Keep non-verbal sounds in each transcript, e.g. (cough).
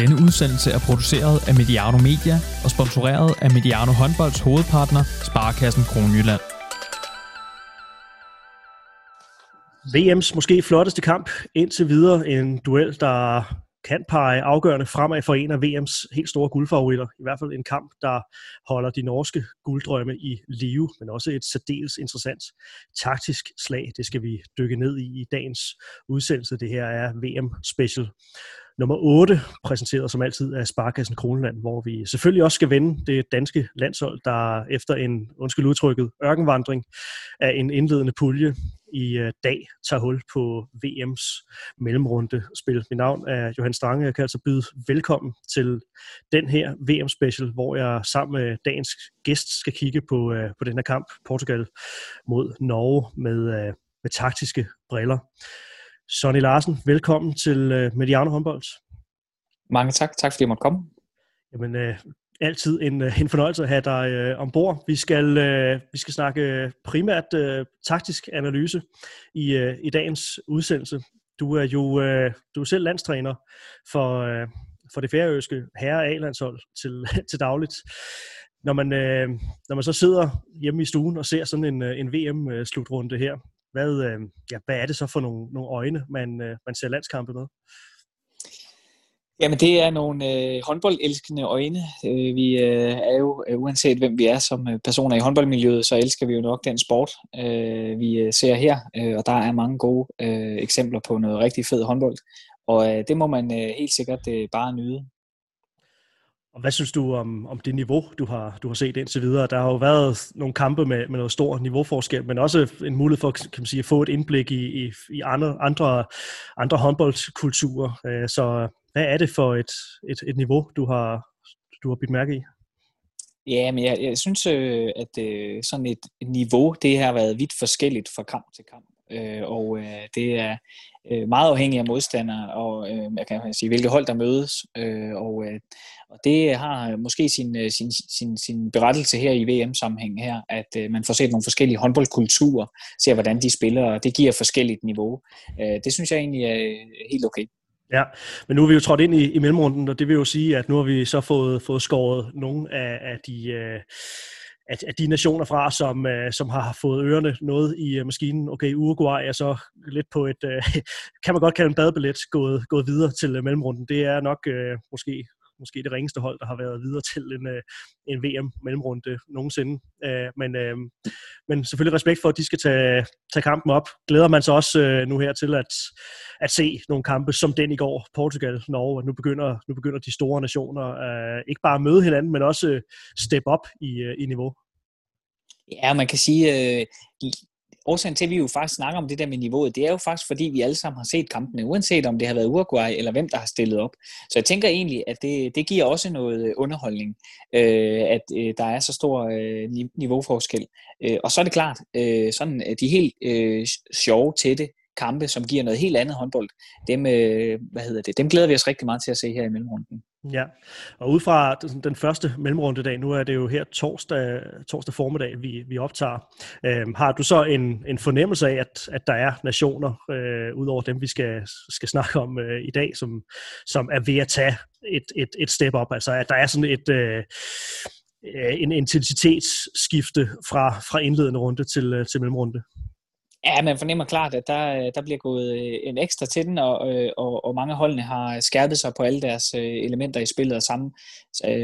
Denne udsendelse er produceret af Mediano Media og sponsoreret af Mediano Håndbolds hovedpartner, Sparkassen Kronjylland. VM's måske flotteste kamp indtil videre. En duel, der kan pege afgørende fremad for en af VM's helt store guldfavoritter. I hvert fald en kamp, der holder de norske gulddrømme i live, men også et særdeles interessant taktisk slag. Det skal vi dykke ned i i dagens udsendelse. Det her er VM Special nummer 8, præsenteret som altid af Sparkassen Kroneland, hvor vi selvfølgelig også skal vende det danske landshold, der efter en, undskyld udtrykket, ørkenvandring af en indledende pulje i øh, dag tager hul på VM's mellemrunde spil. Mit navn er Johan Strange. Jeg kan altså byde velkommen til den her VM-special, hvor jeg sammen med dagens gæst skal kigge på, øh, på den her kamp, Portugal mod Norge med, øh, med taktiske briller. Sonny Larsen, velkommen til uh, Mediano Håndbold. Mange tak. Tak fordi jeg måtte komme. Jamen, uh, altid en, en fornøjelse at have dig uh, ombord. Vi skal, uh, vi skal snakke primært uh, taktisk analyse i, uh, i dagens udsendelse. Du er jo uh, du er selv landstræner for, uh, for det færøske herre A-landshold til, (laughs) til dagligt. Når man, uh, når man så sidder hjemme i stuen og ser sådan en, en VM-slutrunde her, hvad, øh, ja, hvad er det så for nogle, nogle øjne, man, øh, man ser landskampe med? Jamen det er nogle øh, håndboldelskende øjne. Øh, vi øh, er jo, øh, uanset hvem vi er som øh, personer i håndboldmiljøet, så elsker vi jo nok den sport, øh, vi øh, ser her. Øh, og der er mange gode øh, eksempler på noget rigtig fed håndbold. Og øh, det må man øh, helt sikkert øh, bare nyde. Og hvad synes du om, om det niveau, du har, du har set indtil videre? Der har jo været nogle kampe med, med noget stor niveauforskel, men også en mulighed for kan man sige, at få et indblik i, i, i andre, andre, andre håndboldkulturer. Øh, så hvad er det for et, et, et niveau, du har, du har bidt mærke i? Ja, men jeg, jeg synes, øh, at øh, sådan et niveau, det har været vidt forskelligt fra kamp til kamp. Øh, Og øh, det er øh, meget afhængigt af modstandere, og øh, jeg kan sige, hvilke hold der mødes. Og og det har måske sin, sin, sin, sin berettelse her i VM-sammenhæng her, at øh, man får set nogle forskellige håndboldkulturer, ser hvordan de spiller, og det giver forskelligt niveau. Øh, det synes jeg egentlig er helt okay. Ja, men nu er vi jo trådt ind i, i mellemrunden, og det vil jo sige, at nu har vi så fået, fået skåret nogle af, af de... Øh, at, at de nationer fra, som, øh, som har fået ørerne noget i øh, maskinen. Okay, Uruguay er så lidt på et, øh, (laughs) kan man godt kalde en badebillet, gået, gået videre til øh, mellemrunden. Det er nok øh, måske måske det ringeste hold, der har været videre til en, øh, en VM-mellemrunde nogensinde. Øh, men, øh, men selvfølgelig respekt for, at de skal tage, tage kampen op. Glæder man sig også øh, nu her til at, at se nogle kampe som den i går, Portugal, Norge, nu begynder, nu begynder de store nationer øh, ikke bare at møde hinanden, men også øh, step op i, øh, i niveau. Ja, man kan sige, øh, årsagen til, at vi jo faktisk snakker om det der med niveauet, det er jo faktisk, fordi vi alle sammen har set kampene, uanset om det har været Uruguay eller hvem, der har stillet op. Så jeg tænker egentlig, at det, det giver også noget øh, underholdning, øh, at øh, der er så stor øh, niveauforskel. Øh, og så er det klart, øh, sådan de helt øh, sjove, tætte kampe, som giver noget helt andet håndbold, dem, øh, hvad hedder det, dem glæder vi os rigtig meget til at se her i mellemrunden. Ja, og ud fra den første mellemrundedag, nu er det jo her torsdag, torsdag formiddag, vi, vi optager. Øhm, har du så en, en fornemmelse af, at, at der er nationer, øh, ud over dem, vi skal, skal snakke om øh, i dag, som, som er ved at tage et, et, et step op? Altså, at der er sådan et... Øh, øh en intensitetsskifte fra, fra indledende runde til, øh, til mellemrunde? Ja, man fornemmer klart, at der, øh, der bliver gået øh, en ekstra til den, og, øh, og, og mange holdene har skærpet sig på alle deres elementer i spillet og samme,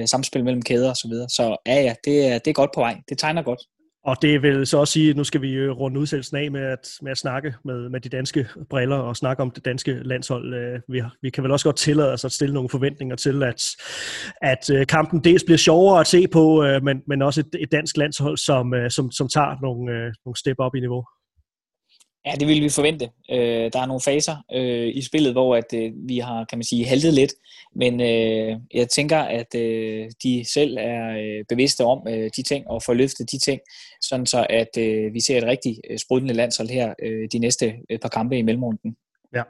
samspil mellem kæder osv. Så, videre. så ja, ja, det er, det er godt på vej. Det tegner godt. Og det vil så også sige, at nu skal vi runde udsendelsen af med at, med at snakke med, med de danske briller og snakke om det danske landshold. Vi, vi kan vel også godt tillade os at stille nogle forventninger til, at, at kampen dels bliver sjovere at se på, men, men også et, et dansk landshold, som, som, som tager nogle, nogle step op i niveau. Ja, det ville vi forvente. Øh, der er nogle faser øh, i spillet, hvor at øh, vi har, kan man sige, haltet lidt. Men øh, jeg tænker, at øh, de selv er øh, bevidste om øh, de ting og får løftet de ting, sådan så at øh, vi ser et rigtig øh, sprudlende landshold her øh, de næste øh, par kampe i mellemrunden. Ja.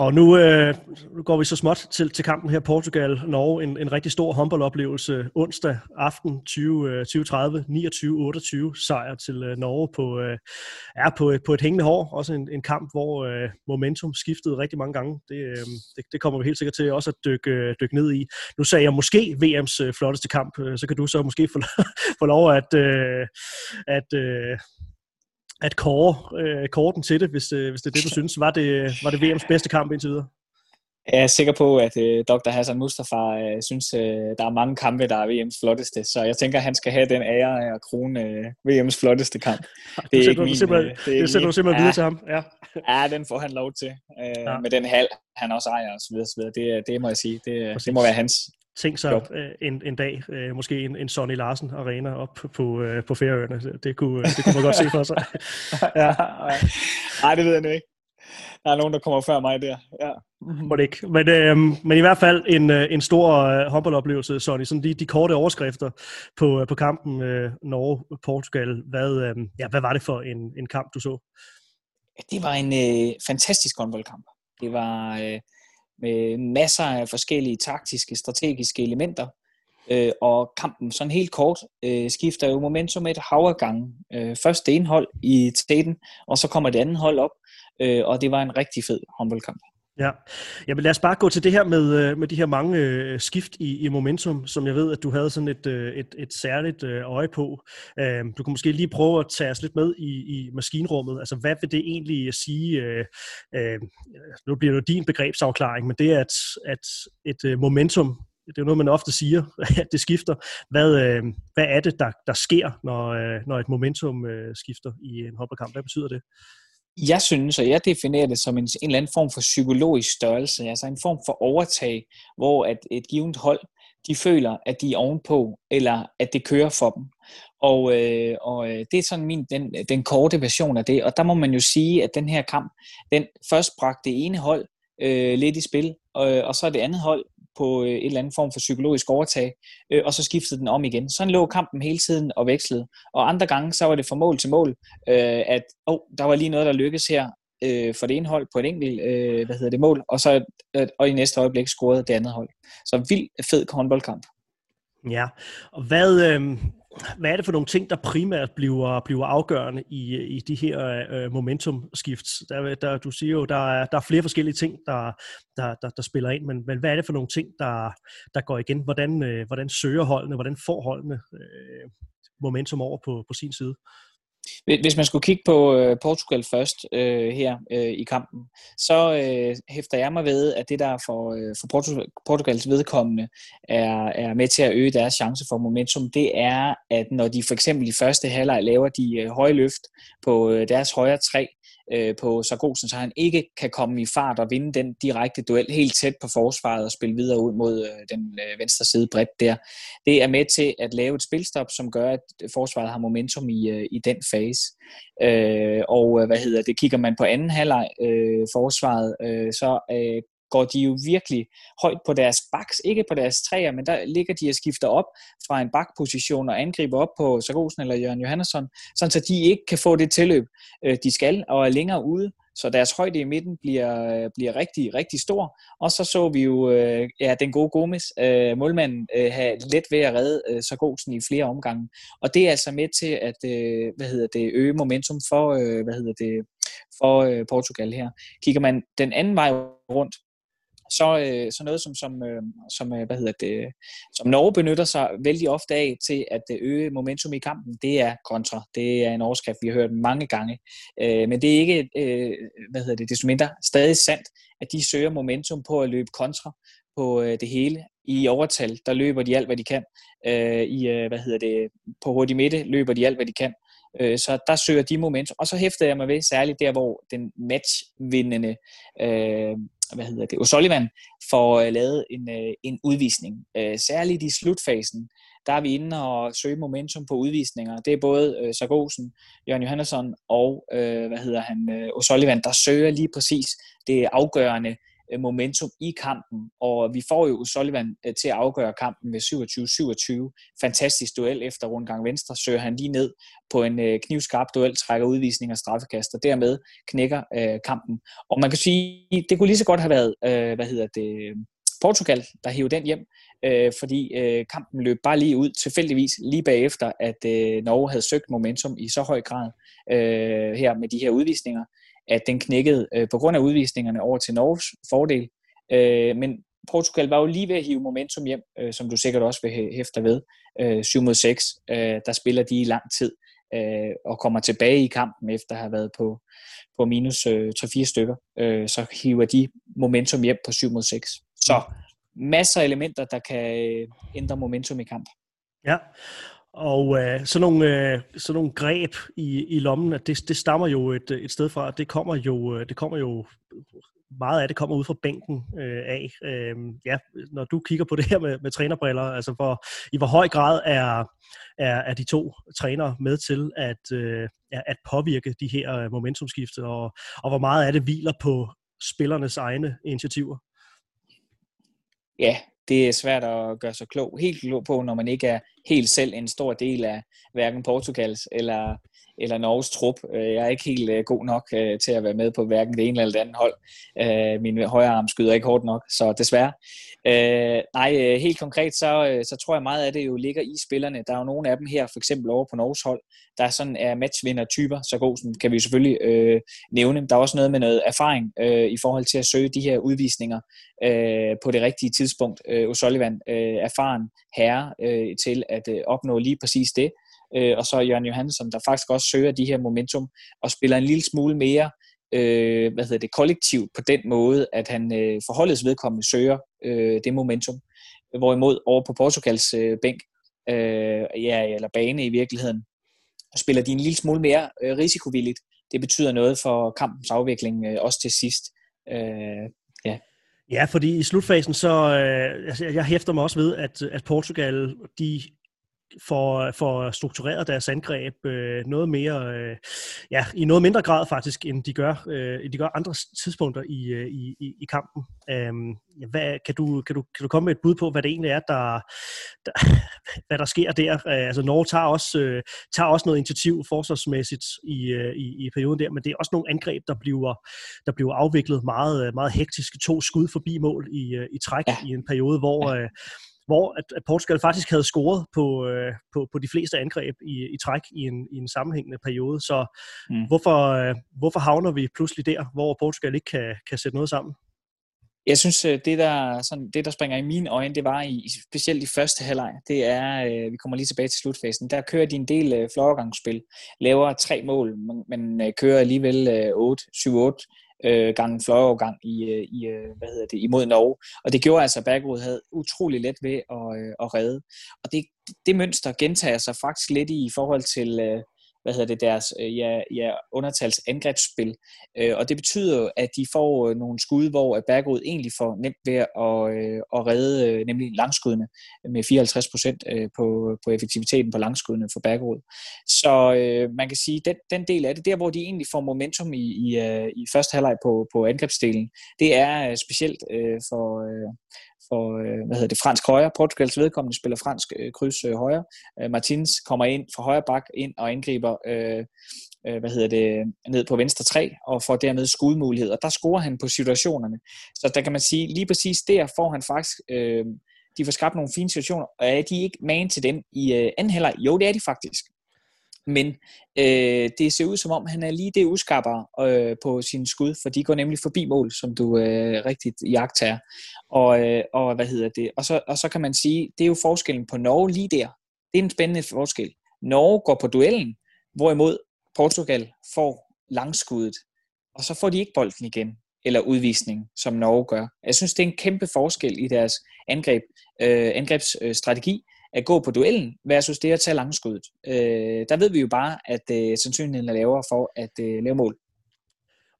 Og nu, øh, nu går vi så småt til, til kampen her Portugal-Norge. En, en rigtig stor håndboldoplevelse onsdag aften 20, 2030, 29-28 sejr til øh, Norge på, øh, er på, på et hængende hår. Også en, en kamp, hvor øh, momentum skiftede rigtig mange gange. Det, øh, det, det kommer vi helt sikkert til også at dykke, øh, dykke ned i. Nu sagde jeg måske VM's øh, flotteste kamp, øh, så kan du så måske få, (laughs) få lov at, øh, at øh, at kåre, øh, kåre den til det, hvis, øh, hvis det er det, du synes. Var det, var det VM's bedste kamp indtil videre? Jeg er sikker på, at øh, Dr. Hassan Mustafa øh, synes, øh, der er mange kampe, der er VM's flotteste, så jeg tænker, han skal have den ære af at krone øh, VM's flotteste kamp. (laughs) Det, det sætter du simpelthen, øh, det, det sætter du simpelthen ja, videre til ham. Ja. ja, den får han lov til, øh, ja. med den hal, han også ejer osv. osv. Det, det må jeg sige, det, det må være hans Tænk sig op øh, en, en dag, øh, måske en, en Sonny Larsen Arena op på, øh, på Færøerne. Det kunne, det kunne man godt se for sig. (laughs) ja. Nej, det ved jeg ikke. Der er nogen, der kommer før mig der. Ja. Må det ikke. Men, øh, men i hvert fald en, en stor øh, håndboldoplevelse, Sonny. Sådan de, de korte overskrifter på, på kampen øh, Norge-Portugal. Hvad, øh, ja, hvad var det for en, en kamp, du så? Det var en øh, fantastisk håndboldkamp. Det var... Øh, med masser af forskellige taktiske, strategiske elementer. Øh, og kampen, sådan helt kort, øh, skifter jo momentum et hav af gange. Øh, først det ene hold i tæten, og så kommer det andet hold op, øh, og det var en rigtig fed håndboldkamp. Ja, Jamen, lad os bare gå til det her med, øh, med de her mange øh, skift i, i momentum, som jeg ved, at du havde sådan et, øh, et, et særligt øh, øje på. Øh, du kan måske lige prøve at tage os lidt med i, i maskinrummet. Altså, hvad vil det egentlig øh, sige? Øh, øh, nu bliver det jo din begrebsafklaring, men det er, at, at et øh, momentum, det er jo noget, man ofte siger, (laughs) at det skifter. Hvad, øh, hvad er det, der, der sker, når, øh, når et momentum øh, skifter i en håndboldkamp? Hvad betyder det? Jeg synes, og jeg definerer det som en, en eller anden form for psykologisk størrelse, altså en form for overtag, hvor at et givet hold, de føler, at de er ovenpå, eller at det kører for dem. Og, øh, og øh, det er sådan min, den, den korte version af det. Og der må man jo sige, at den her kamp, den først bragte det ene hold øh, lidt i spil, og, og så det andet hold på øh, en eller anden form for psykologisk overtag, øh, og så skiftede den om igen. Sådan lå kampen hele tiden og vekslede. Og andre gange, så var det fra mål til mål, øh, at oh, der var lige noget, der lykkedes her øh, for det ene hold på et enkelt øh, hvad hedder det, mål, og, så, øh, og i næste øjeblik scorede det andet hold. Så vild fed håndboldkamp. Ja, og hvad, øh, hvad er det for nogle ting, der primært bliver, bliver afgørende i, i de her øh, momentumskifts? Der, der, du siger jo, der er, der er flere forskellige ting, der, der, der, der spiller ind, men, men hvad er det for nogle ting, der, der går igen? Hvordan, øh, hvordan søger holdene, hvordan får holdene øh, momentum over på, på sin side? Hvis man skulle kigge på øh, Portugal først øh, her øh, i kampen, så øh, hæfter jeg mig ved, at det der for, øh, for Portugal, Portugals vedkommende er, er med til at øge deres chance for momentum, det er, at når de for eksempel i første halvleg laver de øh, høje løft på øh, deres højre træ, øh, på Sargosen, så han ikke kan komme i fart og vinde den direkte duel helt tæt på forsvaret og spille videre ud mod øh, den øh, venstre side bredt der. Det er med til at lave et spilstop, som gør, at forsvaret har momentum i, øh, i den fase. Øh, og øh, hvad hedder det, kigger man på anden halvleg øh, forsvaret, øh, så øh, går de jo virkelig højt på deres baks, ikke på deres træer, men der ligger de og skifter op fra en bakposition og angriber op på Sargosen eller Jørgen Johannesson, sådan så de ikke kan få det tilløb, øh, de skal, og er længere ude, så deres højde i midten bliver, øh, bliver rigtig, rigtig stor. Og så så vi jo øh, ja, den gode Gomes, øh, målmanden, øh, have let ved at redde øh, Sargosen i flere omgange. Og det er altså med til at øh, hvad hedder det, øge momentum for, øh, hvad hedder det, for øh, Portugal her. Kigger man den anden vej rundt, så, øh, så noget som, som, øh, som, øh, hvad hedder det, som Norge benytter sig vældig ofte af til at øh, øge momentum i kampen, det er kontra. Det er en overskrift, vi har hørt mange gange. Øh, men det er ikke, øh, hvad hedder det, desto mindre stadig sandt, at de søger momentum på at løbe kontra på øh, det hele. I overtal, der løber de alt, hvad de kan. Øh, I, øh, hvad hedder det, på hurtig midte løber de alt, hvad de kan. Øh, så der søger de momentum. Og så hæfter jeg mig ved særligt der, hvor den matchvindende øh, hvad hedder det, O'Sullivan får øh, lavet en, øh, en udvisning. Øh, særligt i slutfasen, der er vi inde og søge momentum på udvisninger. Det er både øh, Sargosen, Jørgen Johannesson og, øh, hvad hedder han, øh, O'Sullivan, der søger lige præcis det afgørende Øh, momentum i kampen, og vi får jo Sullivan øh, til at afgøre kampen med 27-27. Fantastisk duel efter rundgang venstre, søger han lige ned på en øh, knivskarp duel, trækker udvisning og straffekast, og dermed knækker øh, kampen. Og man kan sige, det kunne lige så godt have været, øh, hvad hedder det, Portugal, der hævde den hjem, øh, fordi øh, kampen løb bare lige ud tilfældigvis lige bagefter, at øh, Norge havde søgt momentum i så høj grad øh, her med de her udvisninger, at den knækkede øh, på grund af udvisningerne over til Norges fordel. Øh, men Portugal var jo lige ved at hive momentum hjem, øh, som du sikkert også vil hæfte ved. Øh, 7 mod 6, øh, der spiller de i lang tid øh, og kommer tilbage i kampen efter at have været på, på minus øh, 3-4 stykker. Øh, så hiver de momentum hjem på 7 mod 6. Så masser af elementer, der kan øh, ændre momentum i kamp. Ja, og øh, sådan, nogle, øh, sådan nogle greb i, i lommen, det, det stammer jo et, et sted fra, det kommer jo, øh, det kommer jo meget af det kommer ud fra bænken øh, af. Øh, ja, når du kigger på det her med, med trænerbriller, altså hvor, i hvor høj grad er, er, er de to trænere med til at, øh, at påvirke de her øh, momentumskifte, og, og hvor meget af det hviler på spillernes egne initiativer? Ja, det er svært at gøre sig klog, helt klog på, når man ikke er helt selv en stor del af hverken Portugals eller, eller Norges trup. Øh, jeg er ikke helt øh, god nok øh, til at være med på hverken det ene eller det andet hold. Min højre arm skyder ikke hårdt nok, så desværre. Nej, helt konkret, så, så tror jeg meget af det jo ligger i spillerne. Der er jo nogle af dem her, for eksempel over på Norges hold, der sådan er matchvinder-typer, så god som kan vi selvfølgelig øh, nævne. Der er også noget med noget erfaring øh, i forhold til at søge de her udvisninger øh, på det rigtige tidspunkt. Øh, O'Sullivan, øh, erfaren herre øh, til at øh, opnå lige præcis det øh, og så Jørgen Johansson, der faktisk også søger de her momentum og spiller en lille smule mere øh, hvad hedder det, kollektivt på den måde, at han øh, forholdets vedkommende søger øh, det momentum. Hvorimod over på Portugals øh, bænk, øh, ja, eller bane i virkeligheden, spiller de en lille smule mere øh, risikovilligt. Det betyder noget for kampens afvikling øh, også til sidst. Øh, ja. Ja, fordi i slutfasen, så øh, altså, jeg hæfter mig også ved, at, at Portugal, de får, får struktureret deres angreb øh, noget mere, øh, ja, i noget mindre grad faktisk, end de gør, øh, de gør andre tidspunkter i, øh, i, i, kampen. Øhm, hvad, kan, du, kan, du, kan du komme med et bud på, hvad det egentlig er, der, der (laughs) hvad der sker der? Øh, altså Norge tager også, øh, tager også noget initiativ forsvarsmæssigt i, øh, i, i perioden der, men det er også nogle angreb, der bliver, der bliver afviklet meget, meget hektisk. To skud forbi mål i, øh, i træk ja. i en periode, hvor... Øh, hvor at, at Portugal faktisk havde scoret på, øh, på, på de fleste angreb i, i træk i en, i en sammenhængende periode. Så mm. hvorfor, øh, hvorfor havner vi pludselig der, hvor Portugal ikke kan, kan sætte noget sammen? Jeg synes, øh, det der, sådan, det der springer i mine øjne, det var i, specielt i første halvleg, det er, øh, vi kommer lige tilbage til slutfasen, der kører de en del øh, fløjergangsspil, laver tre mål, men, men øh, kører alligevel øh, 8, 7-8 øh, gange fløjeovergang i, øh, i, øh, hvad hedder det, imod Norge. Og det gjorde altså, at Bergerud havde utrolig let ved at, øh, at redde. Og det, det mønster gentager sig faktisk lidt i, i forhold til, øh, hvad hedder det, deres øh, ja, ja, undertals angrebsspil. Øh, og det betyder jo, at de får øh, nogle skud, hvor Bergerud egentlig får nemt ved at, at redde nemlig langskuddene med 54% på, på effektiviteten på langskuddene for Bergerud. Så man kan sige, den, den del af det, der hvor de egentlig får momentum i, i, i første halvleg på, på angrebsdelen, det er specielt for, for øh, hvad hedder det, fransk højre. Portugals vedkommende spiller fransk øh, kryds øh, højre. Øh, Martins kommer ind fra højre bak ind og angriber øh, øh, hvad hedder det, ned på venstre 3 og får dermed skudmuligheder. Der scorer han på situationerne. Så der kan man sige, lige præcis der får han faktisk øh, de får skabt nogle fine situationer, og er de ikke man til dem i øh, anden halvleg? Jo, det er de faktisk. Men øh, det ser ud som om, han er lige det uskarpere øh, på sin skud, for de går nemlig forbi mål, som du øh, rigtigt jagter. Og, øh, og hvad hedder det? Og så, og så kan man sige, det er jo forskellen på Norge lige der. Det er en spændende forskel. Norge går på duellen, hvorimod Portugal får langskuddet, og så får de ikke bolden igen, eller udvisning, som Norge gør. Jeg synes, det er en kæmpe forskel i deres angreb, øh, angrebsstrategi, at gå på duellen versus det at tage langskuddet. Øh, der ved vi jo bare, at øh, sandsynligheden er lavere for at øh, lave mål.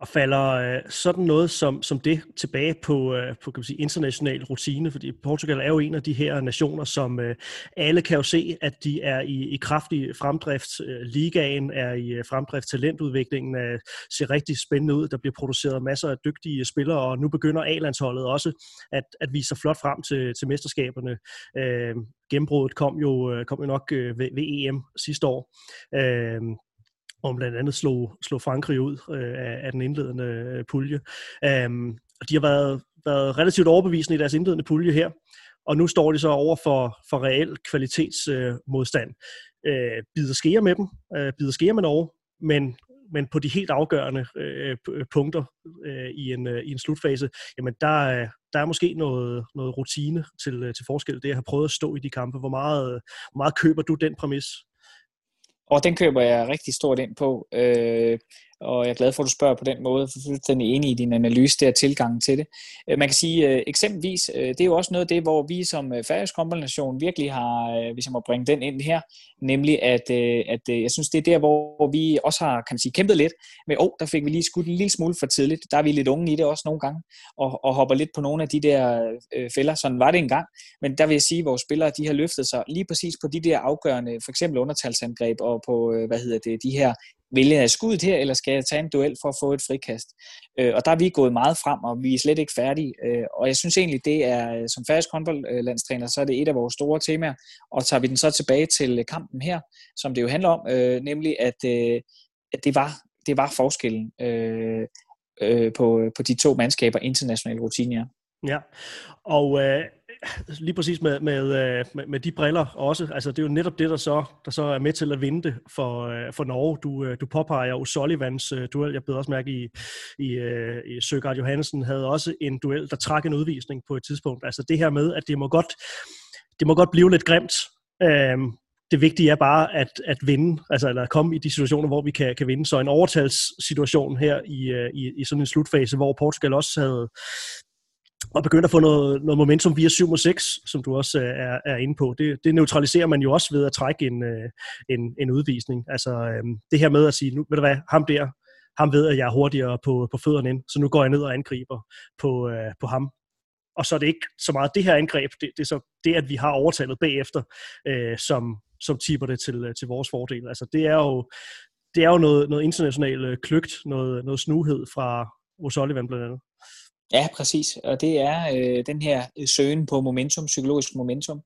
Og falder øh, sådan noget som, som det tilbage på, øh, på kan man sige, international rutine, fordi Portugal er jo en af de her nationer, som øh, alle kan jo se, at de er i, i kraftig fremdrift. Øh, ligaen er i øh, fremdrift, talentudviklingen øh, ser rigtig spændende ud. Der bliver produceret masser af dygtige spillere, og nu begynder A-landsholdet også at, at vise sig flot frem til, til mesterskaberne. Øh, gennembruddet kom jo, øh, kom jo nok øh, ved, ved EM sidste år. Øh, og blandt andet slog, slog Frankrig ud øh, af, af den indledende øh, pulje. Um, og de har været, været relativt overbevisende i deres indledende pulje her, og nu står de så over for, for reel kvalitetsmodstand. Øh, øh, bider skære med dem, øh, bider skære med Norge, men, men på de helt afgørende øh, punkter øh, i, en, øh, i en slutfase, jamen der, øh, der er måske noget, noget rutine til, øh, til forskel, det jeg har prøvet at stå i de kampe. Hvor meget, hvor meget køber du den præmis? Og den køber jeg rigtig stort ind på. Øh, og jeg er glad for, at du spørger på den måde, for jeg er fuldstændig enig i din analyse der tilgangen til det. Øh, man kan sige, øh, eksempelvis, øh, det er jo også noget af det, hvor vi som færøsk kombination virkelig har, hvis jeg må bringe den ind her, nemlig at, at jeg synes, det er der, hvor vi også har kan man sige, kæmpet lidt med, åh, oh, der fik vi lige skudt en lille smule for tidligt. Der er vi lidt unge i det også nogle gange, og, og hopper lidt på nogle af de der fælder. Sådan var det engang. Men der vil jeg sige, at vores spillere, de har løftet sig lige præcis på de der afgørende, for eksempel undertalsangreb og på, hvad hedder det, de her vælge jeg skuddet her, eller skal jeg tage en duel for at få et frikast? Øh, og der er vi gået meget frem, og vi er slet ikke færdige. Øh, og jeg synes egentlig, det er, øh, som færdisk håndboldlandstræner, så er det et af vores store temaer. Og tager vi den så tilbage til kampen her, som det jo handler om, øh, nemlig at, øh, at det, var, det var forskellen øh, øh, på, på de to mandskaber, internationale rutiner. Ja, og øh, lige præcis med, med, øh, med, med de briller også, altså det er jo netop det, der så, der så er med til at vinde det for, øh, for Norge. Du, øh, du påpeger O'Sullivans duel, jeg beder også mærke i, i, i Søgaard Johansen havde også en duel, der trak en udvisning på et tidspunkt. Altså det her med, at det må godt, det må godt blive lidt grimt, øhm, det vigtige er bare at, at vinde, altså eller komme i de situationer, hvor vi kan, kan vinde. Så en overtalssituation her i, i, i sådan en slutfase, hvor Portugal også havde, og begynder at få noget, noget momentum via 7 mod 6, som du også øh, er, er inde på. Det, det neutraliserer man jo også ved at trække en, øh, en, en udvisning. Altså øh, det her med at sige, nu ved du hvad, ham der, ham ved, at jeg er hurtigere på, på fødderne ind, så nu går jeg ned og angriber på, på ham. Og så er det ikke så meget det her angreb, det, det er så det, at vi har overtalet bagefter, øh, som, som tipper det til, til vores fordel. Altså det er jo, det er jo noget, noget international kløgt, noget, noget snuhed fra O'Sullivan blandt andet. Ja, præcis. Og det er øh, den her øh, søgen på momentum, psykologisk momentum.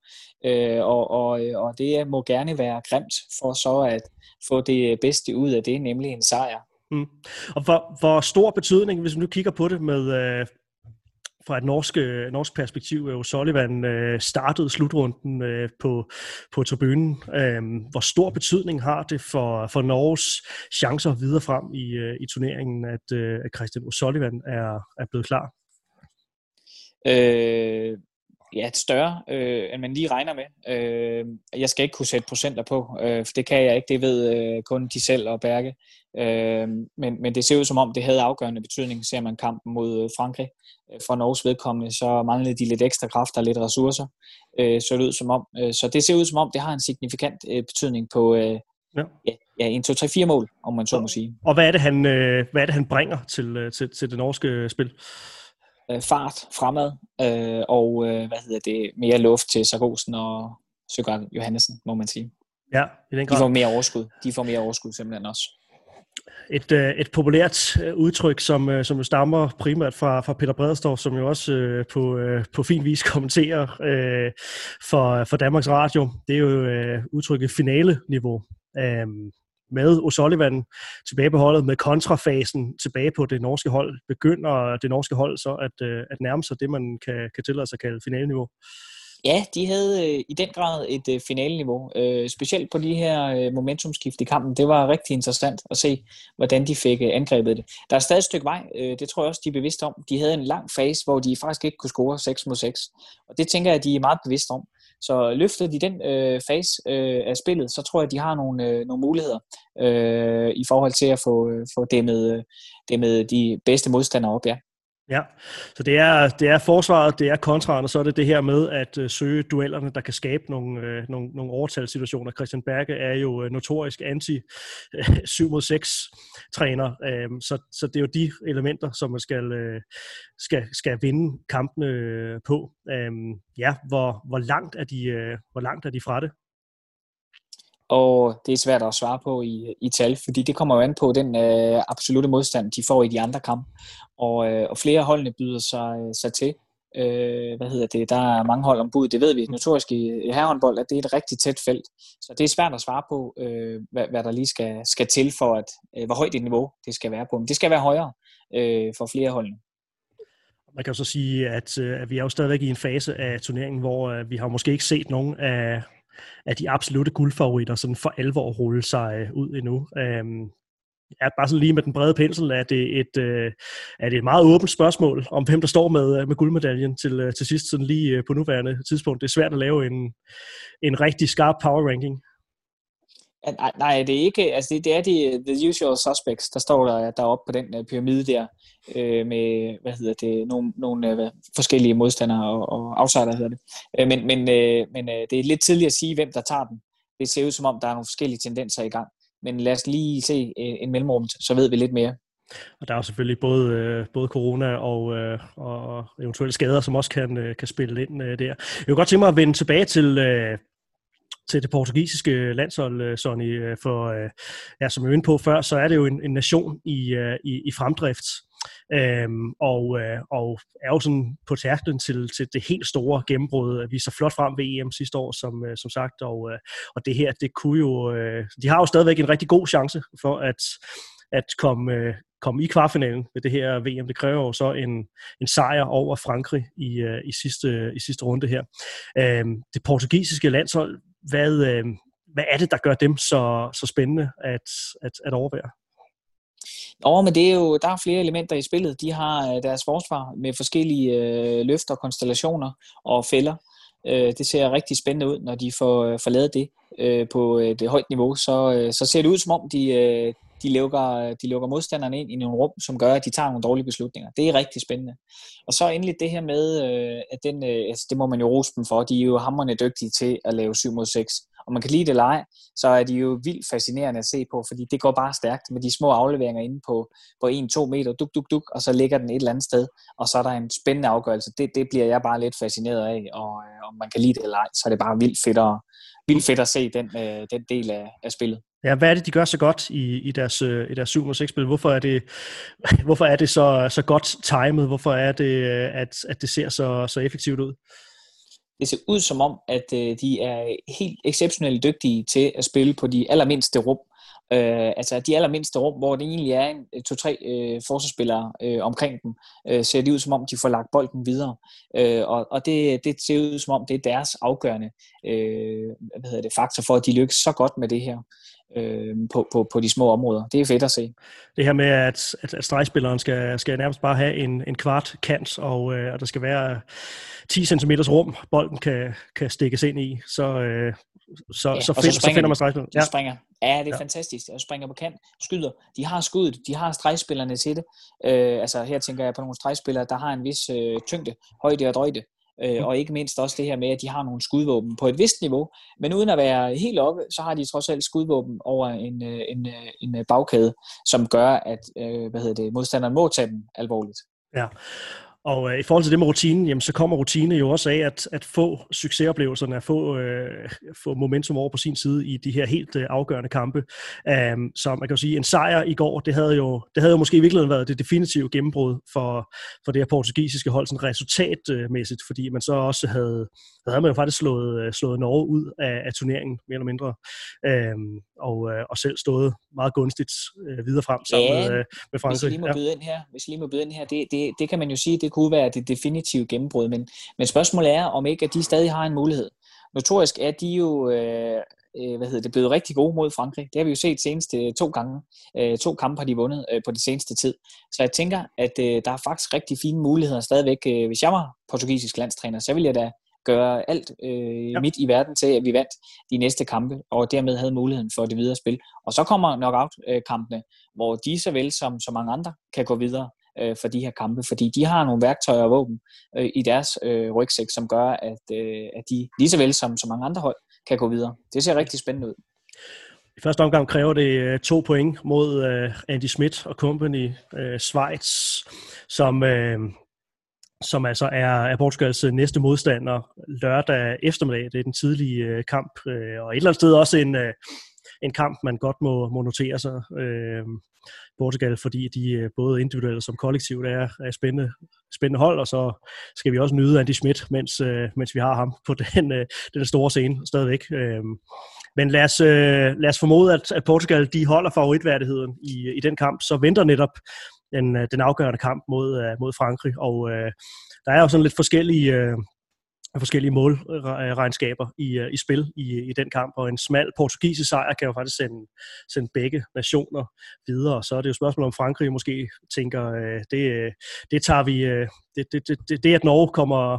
Øh, og, og, øh, og det må gerne være grimt for så at få det bedste ud af det, nemlig en sejr. Mm. Og hvor, hvor stor betydning, hvis du kigger på det med, øh, fra et norsk, øh, norsk perspektiv, øh, jo Sullivan øh, startede slutrunden øh, på, på tribunen. Øh, hvor stor betydning har det for, for Norges chancer videre frem i, øh, i turneringen, at, øh, at Christian O'Sullivan er, er blevet klar? Øh, ja, et større, øh, end man lige regner med. Øh, jeg skal ikke kunne sætte procenter på, øh, for det kan jeg ikke. Det ved øh, kun de selv og Berge. Øh, men, men det ser ud som om, det havde afgørende betydning, ser man kampen mod Frankrig. Øh, for Norges vedkommende, så manglede de lidt ekstra kræfter og lidt ressourcer, øh, så det ud som om. Øh, så det ser ud som om, det har en signifikant øh, betydning på øh, ja. Ja, ja, en, to, tre, fire mål, om man så må sige. Og hvad er det, han, øh, hvad er det, han bringer til, øh, til, til det norske spil? øh, fart fremad, øh, og øh, hvad hedder det, mere luft til Sargosen og Søgaard Johannesen, må man sige. Ja, i den grad. De får mere overskud. De får mere overskud simpelthen også. Et, øh, et populært øh, udtryk, som, øh, som som stammer primært fra, fra Peter Bredstorff, som jo også øh, på, øh, på fin vis (laughs) kommenterer øh, for, for Danmarks Radio. Det er jo øh, udtrykket finale-niveau. Øh, med O'Sullivan tilbage på holdet, med kontrafasen tilbage på det norske hold, begynder det norske hold så at, øh, at nærme sig det, man kan, kan tillade sig at kalde finaleniveau? Ja, de havde øh, i den grad et øh, finaleniveau, øh, specielt på de her øh, momentumskift i kampen. Det var rigtig interessant at se, hvordan de fik øh, angrebet det. Der er stadig et stykke vej, øh, det tror jeg også, de er bevidste om. De havde en lang fase, hvor de faktisk ikke kunne score 6 mod 6, og det tænker jeg, de er meget bevidste om. Så løfter de den øh, fase øh, af spillet, så tror jeg, de har nogle, øh, nogle muligheder øh, i forhold til at få, øh, få dæmmet, øh, dæmmet de bedste modstandere op, ja. Ja, så det er, det er forsvaret, det er kontraen, og så er det det her med at øh, søge duellerne, der kan skabe nogle, uh, nogle, nogle overtalssituationer. Christian Berge er jo øh, notorisk anti uh, 7 mod 6 træner, uh, så, så det er jo de elementer, som man skal, skal, skal vinde kampene på. Uh, ja, hvor, hvor, langt er de, hvor langt er de fra det? Og det er svært at svare på i, i tal, fordi det kommer jo an på den øh, absolute modstand, de får i de andre kampe, og, øh, og flere holdene byder sig, øh, sig til. Øh, hvad hedder det? Der er mange hold ombud, det ved vi notorisk i, herrehåndbold, at det er et rigtig tæt felt, så det er svært at svare på, øh, hvad, hvad der lige skal, skal til for, at øh, hvor højt et niveau det skal være på. Men det skal være højere øh, for flere holdene. Man kan jo så sige, at, øh, at vi er jo stadigvæk i en fase af turneringen, hvor øh, vi har måske ikke set nogen af, af de absolute guldfavoritter sådan for alvor rulle sig øh, ud endnu. Øhm, ja, bare sådan lige med den brede pensel, er det et, øh, er det et meget åbent spørgsmål om, hvem der står med, øh, med guldmedaljen til, øh, til sidst, sådan lige på nuværende tidspunkt. Det er svært at lave en, en rigtig skarp power ranking. Nej, nej, det er ikke, altså det, det er de the usual suspects, der står der deroppe på den uh, pyramide der, øh, med, hvad hedder det, nogle, nogle uh, forskellige modstandere og, og outsider hedder det. Uh, men men, uh, men uh, det er lidt tidligt at sige, hvem der tager den. Det ser ud som om, der er nogle forskellige tendenser i gang. Men lad os lige se uh, en mellemrum, så ved vi lidt mere. Og der er jo selvfølgelig både, øh, både corona og, øh, og eventuelle skader, som også kan, øh, kan spille ind øh, der. Jeg vil godt tænke mig at vende tilbage til, øh, til det portugisiske landshold, øh, Sonny, øh, for øh, ja, som jeg var inde på før, så er det jo en, en nation i, i, i fremdrift, øhm, og, og er jo sådan på tærklen til, til det helt store gennembrud. Vi så flot frem ved EM sidste år, som, som sagt, og, og det her, det kunne jo, de har jo stadigvæk en rigtig god chance for at, at komme, komme i kvartfinalen ved det her VM. Det kræver jo så en, en sejr over Frankrig i, i, sidste, i sidste runde her. Øhm, det portugisiske landshold hvad, øh, hvad er det, der gør dem så, så spændende at, at, at overvære? Nå, men det er jo, der er flere elementer i spillet. De har øh, deres forsvar med forskellige øh, løfter, konstellationer og fælder. Øh, det ser rigtig spændende ud, når de får, øh, får lavet det øh, på et højt niveau. Så, øh, så ser det ud som om, de, øh, de lukker, de lukker modstanderne ind i nogle rum, som gør, at de tager nogle dårlige beslutninger. Det er rigtig spændende. Og så endelig det her med, øh, at den, øh, altså det må man jo rose dem for, de er jo hammerne dygtige til at lave 7 mod 6. Og man kan lide det eller ej, så er de jo vildt fascinerende at se på, fordi det går bare stærkt med de små afleveringer inde på, på 1-2 meter, duk, duk, duk, og så ligger den et eller andet sted, og så er der en spændende afgørelse. Det, det bliver jeg bare lidt fascineret af, og øh, om man kan lide det eller ej, så er det bare vildt fedt at, vildt fedt at se den, den del af, af spillet. Ja, hvad er det, de gør så godt i, i deres, øh, i deres 7 6 spil? Hvorfor er det, (laughs) hvorfor er det så, så godt timet? Hvorfor er det, øh, at, at det ser så, så effektivt ud? Det ser ud som om, at øh, de er helt exceptionelt dygtige til at spille på de allermindste rum. Øh, altså de allermindste rum, hvor det egentlig er en to-tre øh, forsvarsspillere øh, omkring dem, øh, ser det ud som om, de får lagt bolden videre. Øh, og og det, det ser ud som om, det er deres afgørende øh, hvad hedder det, faktor for, at de lykkes så godt med det her øh, på, på, på de små områder. Det er fedt at se. Det her med, at, at, at stregspilleren skal, skal nærmest bare have en, en kvart kant, og øh, at der skal være 10 cm rum, bolden kan, kan stikkes ind i, så, øh, så, ja, så, find, så, så finder man stregspilleren. Ja. springer. Ja, det er ja. fantastisk. Jeg springer på kant, skyder. De har skuddet, de har stregspillerne til det. Øh, altså her tænker jeg på nogle stregspillere, der har en vis øh, tyngde, højde og drøjde. Øh, mm. og ikke mindst også det her med, at de har nogle skudvåben på et vist niveau, men uden at være helt oppe, så har de trods alt skudvåben over en, øh, en, øh, en bagkæde, som gør, at hvad hedder det, modstanderen må tage dem alvorligt. Ja, og øh, i forhold til det med rutinen, jamen, så kommer rutine jo også af at, at få succesoplevelserne, at få, øh, få momentum over på sin side i de her helt øh, afgørende kampe. Um, så man kan jo sige, en sejr i går, det havde jo, det havde jo måske i virkeligheden været det definitive gennembrud for, for det her portugisiske hold, sådan resultatmæssigt, fordi man så også havde, havde man jo faktisk slået, øh, slået Norge ud af, af turneringen, mere eller mindre, um, og, øh, og selv stået meget gunstigt øh, videre frem sammen ja, med, øh, med Frankrig. Hvis jeg lige må byde ind her, hvis lige må byde ind her det, det, det kan man jo sige, det kunne være det definitive gennembrud, men, men spørgsmålet er, om ikke at de stadig har en mulighed. Notorisk er de jo øh, øh, hvad hedder det, blevet rigtig gode mod Frankrig. Det har vi jo set seneste to gange. Øh, to kampe har de vundet øh, på det seneste tid. Så jeg tænker, at øh, der er faktisk rigtig fine muligheder stadigvæk. Øh, hvis jeg var portugisisk landstræner, så ville jeg da gøre alt øh, ja. midt i verden til, at vi vandt de næste kampe, og dermed havde muligheden for det videre spil. Og så kommer knockout-kampene, hvor de såvel som så mange andre kan gå videre øh, for de her kampe, fordi de har nogle værktøjer og våben øh, i deres øh, rygsæk, som gør, at, øh, at de lige så vel som så mange andre hold kan gå videre. Det ser rigtig spændende ud. I første omgang kræver det øh, to point mod uh, Andy Schmidt og company uh, Schweiz, som, uh, som altså er, er Portugals næste modstander lørdag eftermiddag. Det er den tidlige uh, kamp, uh, og et eller andet sted også en, uh, en kamp, man godt må, må notere sig. Øh, Portugal, fordi de øh, både individuelt som kollektivt er, er spændende, spændende hold, og så skal vi også nyde Andy Schmidt, mens, øh, mens vi har ham på (laughs) den, øh, den store scene stadigvæk. Øh, men lad os, øh, lad os formode, at, at Portugal de holder favoritværdigheden i, i den kamp, så venter netop den, øh, den afgørende kamp mod, øh, mod Frankrig. Og øh, der er jo sådan lidt forskellige, øh, forskellige målregnskaber i, øh, i spil i, i den kamp, og en smal portugisisk sejr kan jo faktisk sende, sende begge nationer videre. Så er det jo spørgsmål, om Frankrig måske tænker, øh, det, øh, det tager vi, øh, det, det, det, det, at Norge kommer,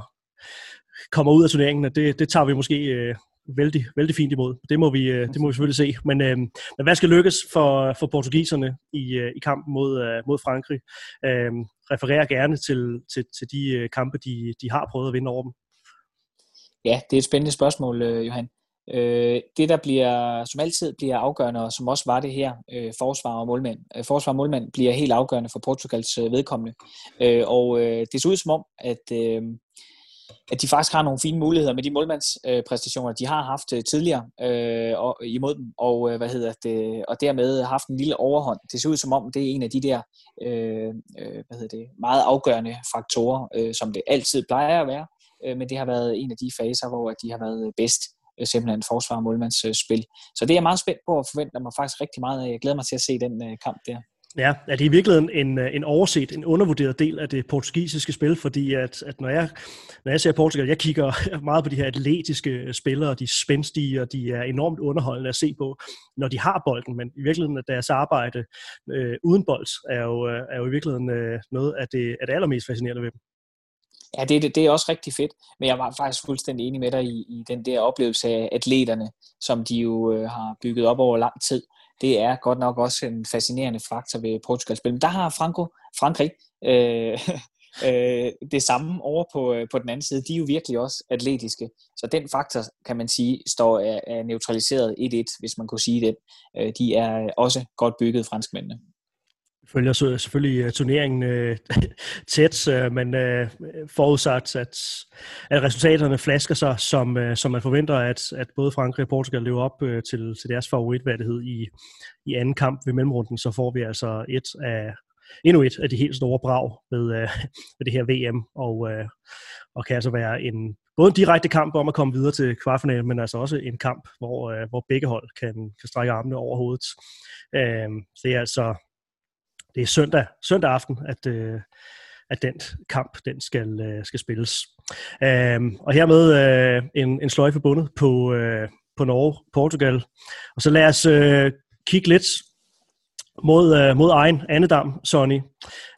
kommer ud af turneringen, det, det tager vi måske øh, vældig, vældig fint imod. Det må vi, øh, det må vi selvfølgelig se. Men, øh, men hvad skal lykkes for, for portugiserne i, i kampen mod, øh, mod Frankrig? Øh, refererer gerne til, til, til de kampe, de, de har prøvet at vinde over dem. Ja, det er et spændende spørgsmål, øh, Johan. Øh, det, der bliver, som altid bliver afgørende, og som også var det her, øh, forsvar og målmand. Øh, forsvar og målmand bliver helt afgørende for Portugals øh, vedkommende. Øh, og øh, det ser ud som om, at øh, at de faktisk har nogle fine muligheder med de målmandspræstationer, de har haft øh, tidligere øh, og, imod dem, og, øh, hvad hedder det, og dermed haft en lille overhånd. Det ser ud som om, det er en af de der øh, øh, hvad hedder det, meget afgørende faktorer, øh, som det altid plejer at være, øh, men det har været en af de faser, hvor de har været bedst øh, simpelthen forsvar- og målmandsspil. Så det er jeg meget spændt på og forventer mig faktisk rigtig meget af. Jeg glæder mig til at se den øh, kamp der. Ja, er det i virkeligheden en, øh, en overset, en undervurderet del af det portugisiske spil, fordi at, at når, jeg, når jeg ser Portugal, jeg kigger (laughs) meget på de her atletiske øh, spillere, de er spændstige, og de er enormt underholdende at se på, når de har bolden, men i virkeligheden at deres arbejde øh, uden bold er jo, øh, er jo i virkeligheden øh, noget af det, af det allermest fascinerende ved dem. Ja, det, det, det er også rigtig fedt, men jeg var faktisk fuldstændig enig med dig i, i den der oplevelse af atleterne, som de jo øh, har bygget op over lang tid det er godt nok også en fascinerende faktor ved Portugals spil. Men der har Franco, Frankrig øh, (laughs) øh, det samme over på, øh, på den anden side. De er jo virkelig også atletiske. Så den faktor, kan man sige, står er, er neutraliseret 1-1, hvis man kunne sige det. Øh, de er også godt bygget, franskmændene følger så selvfølgelig øh, turneringen øh, (laughs) tæt, øh, men øh, forudsat, at, at resultaterne flasker sig, som, øh, som man forventer, at, at både Frankrig og Portugal lever op øh, til, til deres favoritværdighed i, i anden kamp ved mellemrunden, så får vi altså et af, endnu et af de helt store brag ved, øh, (laughs) ved det her VM, og, øh, og kan altså være en både en direkte kamp om at komme videre til kvartfinalen, men altså også en kamp, hvor, øh, hvor begge hold kan, kan strække armene over hovedet. Øh, så det er altså det er søndag, søndag aften, at, øh, at den kamp den skal, øh, skal spilles. Øh, og hermed øh, en, en sløjfe bundet på, øh, på Norge, Portugal. Og så lad os øh, kigge lidt mod, øh, mod egen andedam, Sonny.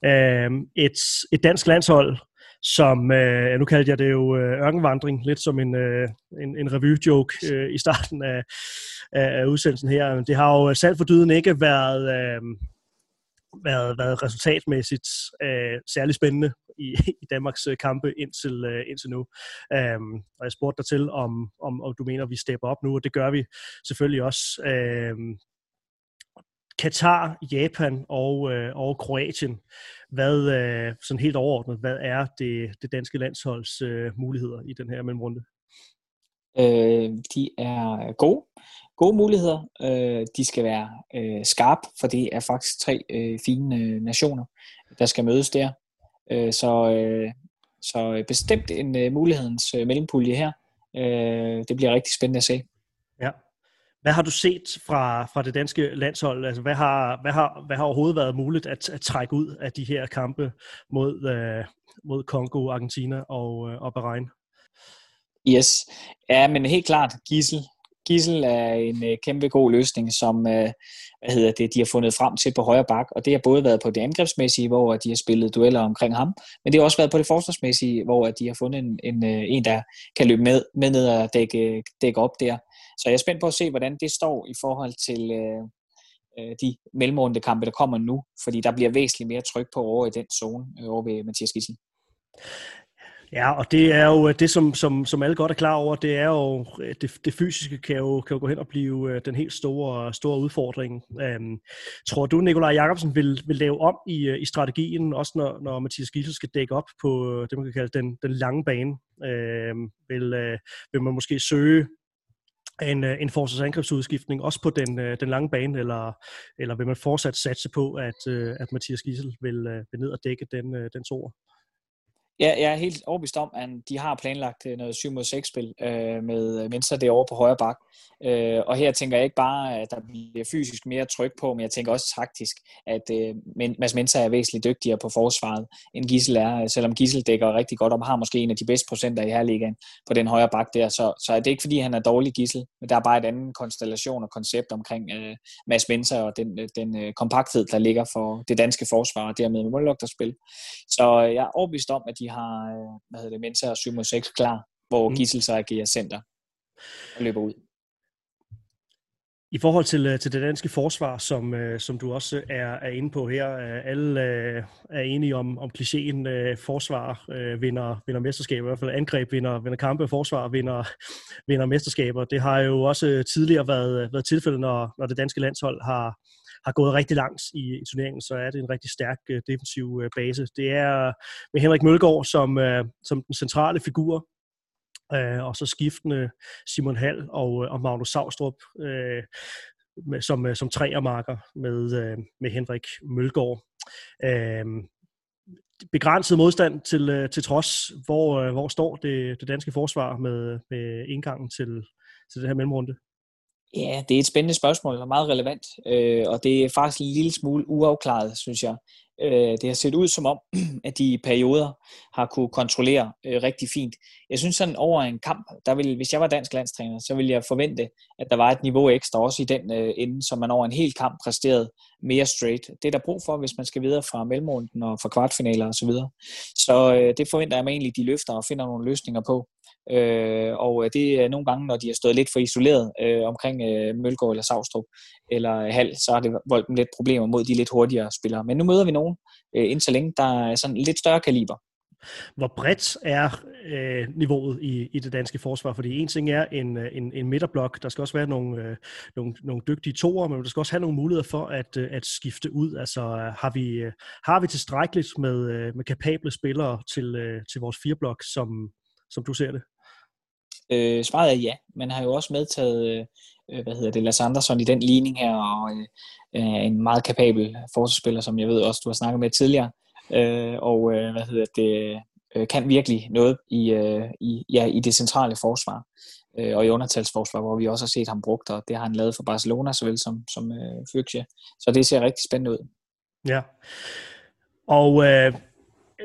Øh, et, et dansk landshold, som, øh, nu kaldte jeg det jo øh, ørkenvandring, lidt som en, øh, en, en review-joke øh, i starten af, af, af udsendelsen her. Det har jo øh, selv for dyden ikke været, øh, været, været resultatmæssigt øh, særlig spændende i, i Danmarks øh, kampe indtil, øh, indtil nu. Øhm, og jeg spurgte dig til, om, om, om du mener, at vi stepper op nu, og det gør vi selvfølgelig også. Øhm, Katar, Japan og, øh, og Kroatien. Hvad, øh, sådan helt overordnet, hvad er det, det danske landsholds øh, muligheder i den her mellemrunde? Øh, de er gode gode muligheder. Øh, de skal være øh, skarpe, for det er faktisk tre øh, fine øh, nationer, der skal mødes der. Øh, så, øh, så bestemt en øh, mulighedens øh, mellempulje her. Øh, det bliver rigtig spændende at se. Ja. Hvad har du set fra, fra det danske landshold? Altså, hvad, har, hvad, har, hvad har overhovedet været muligt at, at trække ud af de her kampe mod, øh, mod Kongo, Argentina og, øh, og Bahrain? Yes, ja, men helt klart, Gissel Gissel er en øh, kæmpe god løsning, som øh, hvad hedder det, de har fundet frem til på højre bak, og det har både været på det angrebsmæssige, hvor de har spillet dueller omkring ham, men det har også været på det forsvarsmæssige, hvor de har fundet en, en, øh, en der kan løbe med, med ned og dække, dække op der. Så jeg er spændt på at se, hvordan det står i forhold til, øh, øh de mellemrunde kampe, der kommer nu, fordi der bliver væsentligt mere tryk på over i den zone øh, over ved Mathias Gissel. Ja, og det er jo øh, det, som, som, som alle godt er klar over, det er jo, øh, det, det fysiske kan jo, kan jo gå hen og blive øh, den helt store, store udfordring. Øhm, tror du, Nikolaj Jakobsen vil, vil lave om i, i strategien, også når, når Mathias Gissel skal dække op på det, man kan kalde den, den lange bane? Øhm, vil, øh, vil man måske søge en, en forsvarsangrebsudskiftning, også på den, den lange bane, eller, eller vil man fortsat satse på, at, at Mathias Gissel vil, vil ned og dække den, den toer? Ja, jeg er helt overbevist om, at de har planlagt øh, noget 7 mod 6 spil øh, med øh, Mensa derovre på højre bak. Øh, og her tænker jeg ikke bare, at der bliver fysisk mere tryk på, men jeg tænker også taktisk, at øh, Mads Mensa er væsentligt dygtigere på forsvaret, end Gissel er, selvom Gissel dækker rigtig godt om, har måske en af de bedste procenter i Herligaen på den højre bak der. Så, så er det ikke, fordi han er dårlig Gissel, men der er bare et andet konstellation og koncept omkring øh, Mads Mensa og den, øh, den øh, kompakthed, der ligger for det danske forsvar, og dermed mållugterspil. Så øh, jeg er overbevist om, at de har øh, hvad hedder det, Mensa og 7 mod 6 klar, hvor mm. Gissel så agerer center og løber ud. I forhold til, øh, til det danske forsvar, som, øh, som du også er, er inde på her, alle er enige om, om klichéen forsvar vinder, vinder mesterskaber, i hvert fald angreb vinder, vinder kampe, forsvar vinder, vinder mesterskaber. Det har jo også tidligere været, været tilfældet, når, når det danske landshold har, har gået rigtig langt i, i turneringen, så er det en rigtig stærk øh, defensiv øh, base. Det er øh, med Henrik Mølgaard som, øh, som den centrale figur, øh, og så skiftende Simon Hall og, øh, og Magnus Savstrup øh, med, som, øh, som træermarker med, øh, med Henrik Mølgaard. Øh, begrænset modstand til, til trods, hvor, hvor står det, det danske forsvar med, med indgangen til, til det her mellemrunde? Ja, det er et spændende spørgsmål og meget relevant, øh, og det er faktisk en lille smule uafklaret, synes jeg. Øh, det har set ud som om, (clears throat) at de i perioder har kunne kontrollere øh, rigtig fint. Jeg synes sådan over en kamp, der vil, hvis jeg var dansk landstræner, så ville jeg forvente, at der var et niveau ekstra også i den øh, ende, som man over en hel kamp præsterede mere straight. Det er der brug for, hvis man skal videre fra mellemrunden og fra kvartfinaler osv. Så, videre. så øh, det forventer jeg mig egentlig, de løfter og finder nogle løsninger på. Øh, og øh, det er nogle gange, når de har stået lidt for isoleret øh, omkring øh, Mølgaard eller Savstrup eller Hal, så har det voldt dem lidt problemer mod de lidt hurtigere spillere. Men nu møder vi nogen øh, indtil længe, der er sådan lidt større kaliber. Hvor bredt er øh, niveauet i, i det danske forsvar? Fordi en ting er en, øh, en, en midterblok, der skal også være nogle, øh, nogle, nogle dygtige toer, men der skal også have nogle muligheder for at, øh, at skifte ud. Altså har vi, øh, har vi tilstrækkeligt med, øh, med kapable spillere til, øh, til vores fireblok, som, som du ser det? Øh, svaret er ja. Man har jo også medtaget, øh, øh, hvad hedder det, Lars Andersson i den ligning her, og øh, øh, en meget kapabel forsvarsspiller, som jeg ved også, du har snakket med tidligere. Øh, og øh, hvad hedder det, øh, kan virkelig noget i, øh, i, ja, i det centrale forsvar øh, og i undertalsforsvar, hvor vi også har set ham brugt, og det har han lavet for Barcelona såvel som, som øh, Fyrkje. Så det ser rigtig spændende ud. Ja. Og øh,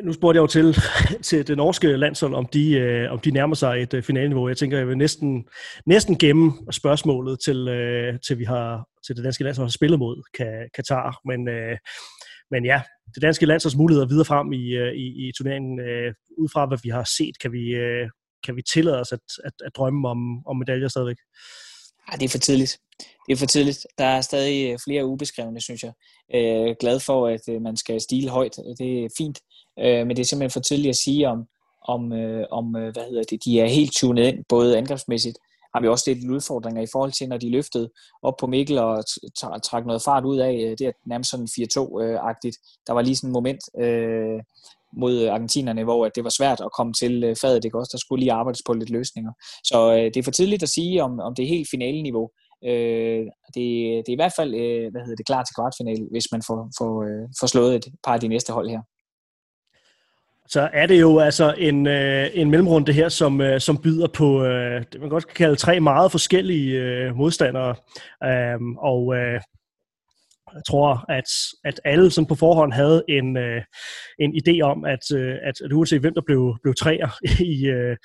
nu spurgte jeg jo til, (laughs) til det norske landshold, om de, øh, om de nærmer sig et øh, finaleniveau. Jeg tænker, jeg vil næsten, næsten gemme spørgsmålet til, øh, til vi har til det danske landshold har spillet mod Katar. Men, øh, men ja, det danske landsholds muligheder videre frem i, øh, i, i turneringen, øh, ud fra hvad vi har set, kan vi, øh, kan vi tillade os at, at, at drømme om, om medaljer stadigvæk? Ja, det er for tidligt. Det er for tidligt. Der er stadig øh, flere ubeskrevne, synes jeg. Øh, glad for, at øh, man skal stile højt. Det er fint. Øh, men det er simpelthen for tidligt at sige, om, om, øh, om øh, hvad hedder det, de er helt tunet ind, både angrebsmæssigt, har vi også lidt udfordringer i forhold til, når de løftede op på Mikkel og trak noget fart ud af. Øh, det er nærmest sådan 4-2-agtigt. Øh, der var lige sådan et moment øh, mod argentinerne, hvor det var svært at komme til øh, fadet. Det også, der skulle lige arbejdes på lidt løsninger. Så øh, det er for tidligt at sige, om, om det er helt finaleniveau. Øh, det, det er i hvert fald øh, hvad hedder det, klar til kvartfinale, hvis man får, får, øh, får slået et par af de næste hold her så er det jo altså en, øh, en mellemrunde her, som, øh, som byder på, øh, det man godt kan kalde tre meget forskellige øh, modstandere. Um, og øh, jeg tror, at, at alle som på forhånd havde en, øh, en idé om, at, øh, at, at uanset hvem der blev, blev træer i, øh,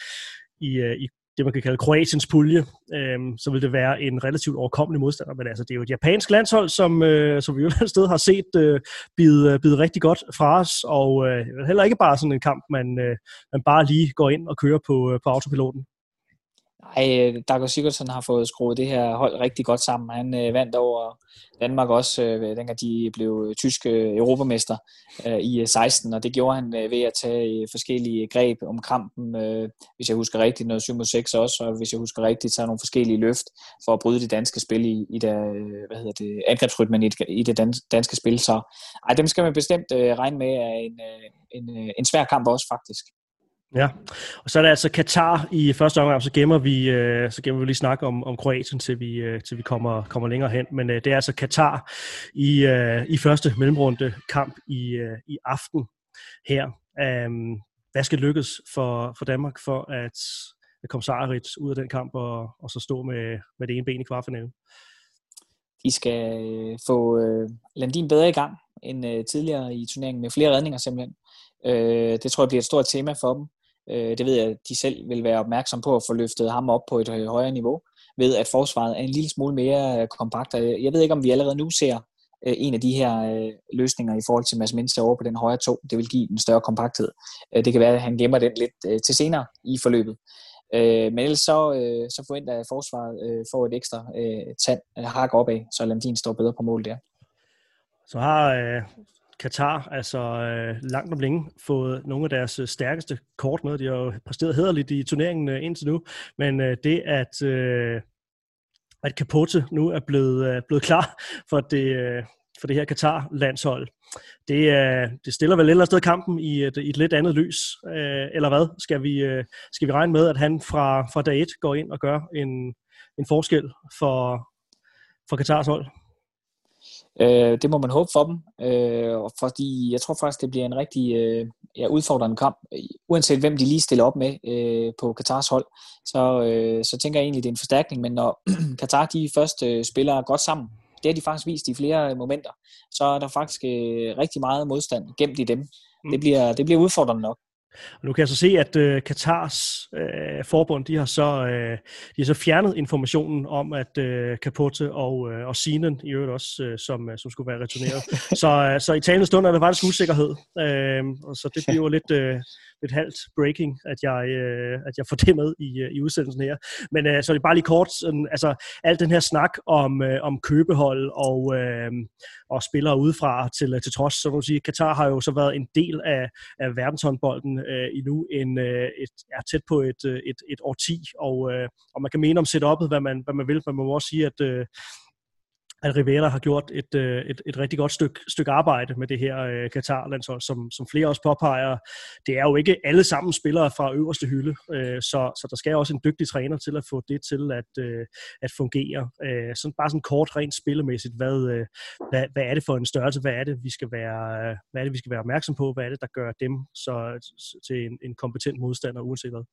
i, øh, i det, man kan kalde Kroatiens pulje, øh, så vil det være en relativt overkommelig modstander. Men altså, det er jo et japansk landshold, som, øh, som vi jo et sted har set øh, bide, øh, bide rigtig godt fra os, og øh, heller ikke bare sådan en kamp, man, øh, man bare lige går ind og kører på, øh, på autopiloten. Ej, øh, Dago Sigurdsson har fået skruet det her hold rigtig godt sammen. Han øh, vandt over Danmark også, øh, dengang de blev tyske europamester øh, i øh, 16, og det gjorde han øh, ved at tage øh, forskellige greb om kampen, øh, hvis jeg husker rigtigt, noget 7 6 også, og hvis jeg husker rigtigt, så nogle forskellige løft for at bryde det danske spil i, i der, øh, hvad hedder det, angrebsrytmen i det, i det danske spil. Så ej, dem skal man bestemt øh, regne med er en, øh, en, en svær kamp også faktisk. Ja, og så er det altså Katar i første omgang, så gemmer vi, øh, så gemmer vi lige snak om, om Kroatien, til vi, øh, til vi kommer, kommer længere hen. Men øh, det er altså Katar i, øh, i første mellemrunde kamp i, øh, i aften her. Um, hvad skal lykkes for, for Danmark for at, at komme sejrigt ud af den kamp og, og så stå med, med det ene ben i kvartfinalen? De skal øh, få øh, Landin bedre i gang end øh, tidligere i turneringen med flere redninger simpelthen. Øh, det tror jeg bliver et stort tema for dem. Øh, det ved jeg, at de selv vil være opmærksom på at få løftet ham op på et øh, højere niveau, ved at forsvaret er en lille smule mere øh, kompakt. Øh, jeg ved ikke, om vi allerede nu ser en af de her løsninger i forhold til Mads Minse over på den højre to. Det vil give en større kompakthed. Det kan være, at han gemmer den lidt til senere i forløbet. Men ellers så, så forventer jeg, at forsvaret får et ekstra tand, hak opad, så Landin står bedre på mål der. Så har Katar altså øh, langt om længe fået nogle af deres øh, stærkeste kort med. De har jo præsteret hederligt i turneringen øh, indtil nu, men øh, det at, øh, at Capote nu er blevet, øh, blevet klar for det, øh, for det her Katar-landshold, det, øh, det stiller vel et eller andet sted kampen i et, i et lidt andet lys, øh, eller hvad? Skal vi, øh, skal vi regne med, at han fra, fra dag 1 går ind og gør en, en forskel for, for Katars hold? Øh, det må man håbe for dem, øh, fordi jeg tror faktisk, det bliver en rigtig øh, ja, udfordrende kamp. Uanset hvem de lige stiller op med øh, på Katars hold, så, øh, så tænker jeg egentlig, det er en forstærkning. Men når (clears throat) Katar de først øh, spiller godt sammen, det har de faktisk vist i flere momenter, så er der faktisk øh, rigtig meget modstand gemt i dem. Mm. Det, bliver, det bliver udfordrende nok. Og nu kan jeg så se, at øh, Katars øh, forbund, de har, så, øh, de har så fjernet informationen om, at øh, Capote og, øh, og Sinen i øvrigt også, øh, som, øh, som skulle være returneret. (laughs) så, øh, så i talende stund er der faktisk usikkerhed. Øh, og så det bliver lidt, øh, lidt halvt breaking, at jeg, øh, at jeg får det med i, øh, i udsendelsen her. Men øh, så er det bare lige kort, sådan, altså alt den her snak om, øh, om købehold og, øh, og spillere udefra til, øh, til trods, så må sige, Katar har jo så været en del af, af verdenshåndbolden øh, endnu en, øh, et, er tæt på et, øh, et, et årti, og, øh, og man kan mene om setup'et, hvad man, hvad man vil, men man må også sige, at øh, at Rivera har gjort et, øh, et, et rigtig godt stykke, stykke arbejde med det her øh, Katar-landshold, som, som flere også påpeger. Det er jo ikke alle sammen spillere fra øverste hylde, øh, så, så der skal også en dygtig træner til at få det til at, øh, at fungere. Øh, sådan, bare sådan kort, rent spillemæssigt, hvad, øh, hvad, hvad er det for en størrelse? Hvad er det, vi skal være, øh, hvad er det, vi skal være opmærksom på? Hvad er det, der gør dem så, øh, til en, en kompetent modstander, uanset hvad?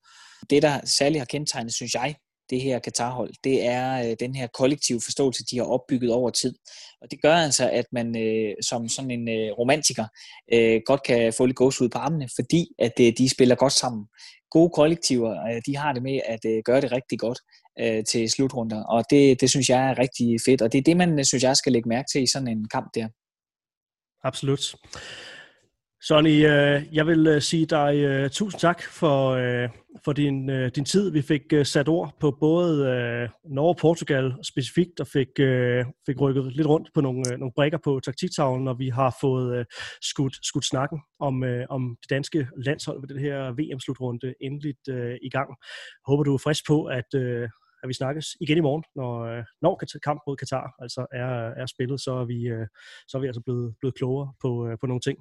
Det, der særligt har kendetegnet, synes jeg, det her Katarhold, det er øh, den her kollektive forståelse, de har opbygget over tid. Og det gør altså, at man øh, som sådan en øh, romantiker øh, godt kan få lidt gås ud på armene, fordi at øh, de spiller godt sammen. Gode kollektiver, øh, de har det med at øh, gøre det rigtig godt øh, til slutrunder, og det, det synes jeg er rigtig fedt, og det er det, man øh, synes jeg skal lægge mærke til i sådan en kamp der. Absolut. Sonny, øh, jeg vil øh, sige dig øh, tusind tak for, øh, for din, øh, din tid. Vi fik øh, sat ord på både Norge og Portugal specifikt, og fik, fik rykket lidt rundt på nogle, nogle brækker på taktiktavlen, og vi har fået skudt, skudt snakken om, om det danske landshold ved den her VM-slutrunde endeligt i gang. Håber, du er frisk på, at, at vi snakkes igen i morgen, når, når kamp mod Katar altså er, er spillet, så er vi, så er vi altså blevet, blevet klogere på, på nogle ting.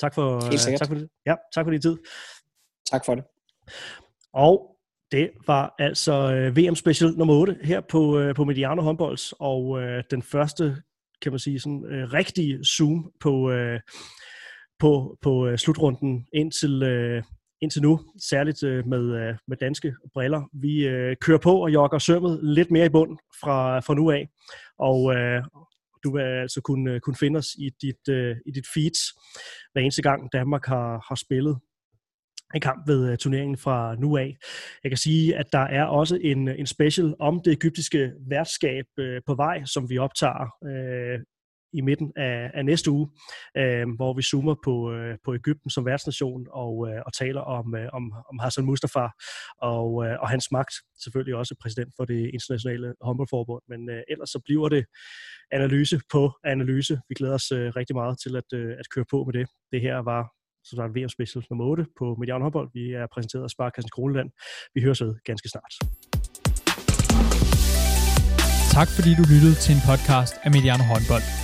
Tak for, tak for det. Ja, tak for din tid. Tak for det. Og det var altså øh, VM Special nummer 8 her på, øh, på Mediano Håndbolds, og øh, den første, kan man sige, sådan øh, rigtige zoom på, øh, på, på øh, slutrunden indtil, øh, indtil nu, særligt øh, med, øh, med danske briller. Vi øh, kører på og jogger sømmet lidt mere i bund fra, fra nu af, og, øh, du vil altså kunne, øh, kunne finde os i dit, øh, i dit feeds hver eneste gang Danmark har, har spillet en kamp ved øh, turneringen fra nu af. Jeg kan sige, at der er også en, en special om det egyptiske værtskab øh, på vej, som vi optager i midten af, af næste uge, øh, hvor vi zoomer på, øh, på Ægypten som værtsnation og, øh, og taler om, øh, om, om Hassan Mustafa og, øh, og hans magt. Selvfølgelig også præsident for det internationale håndboldforbund, men øh, ellers så bliver det analyse på analyse. Vi glæder os øh, rigtig meget til at, øh, at køre på med det. Det her var så sagt VM Special nummer 8 på Median Håndbold. Vi er præsenteret af Sparkassen Kroneland. Vi høres ved ganske snart. Tak fordi du lyttede til en podcast af Mediano Håndbold.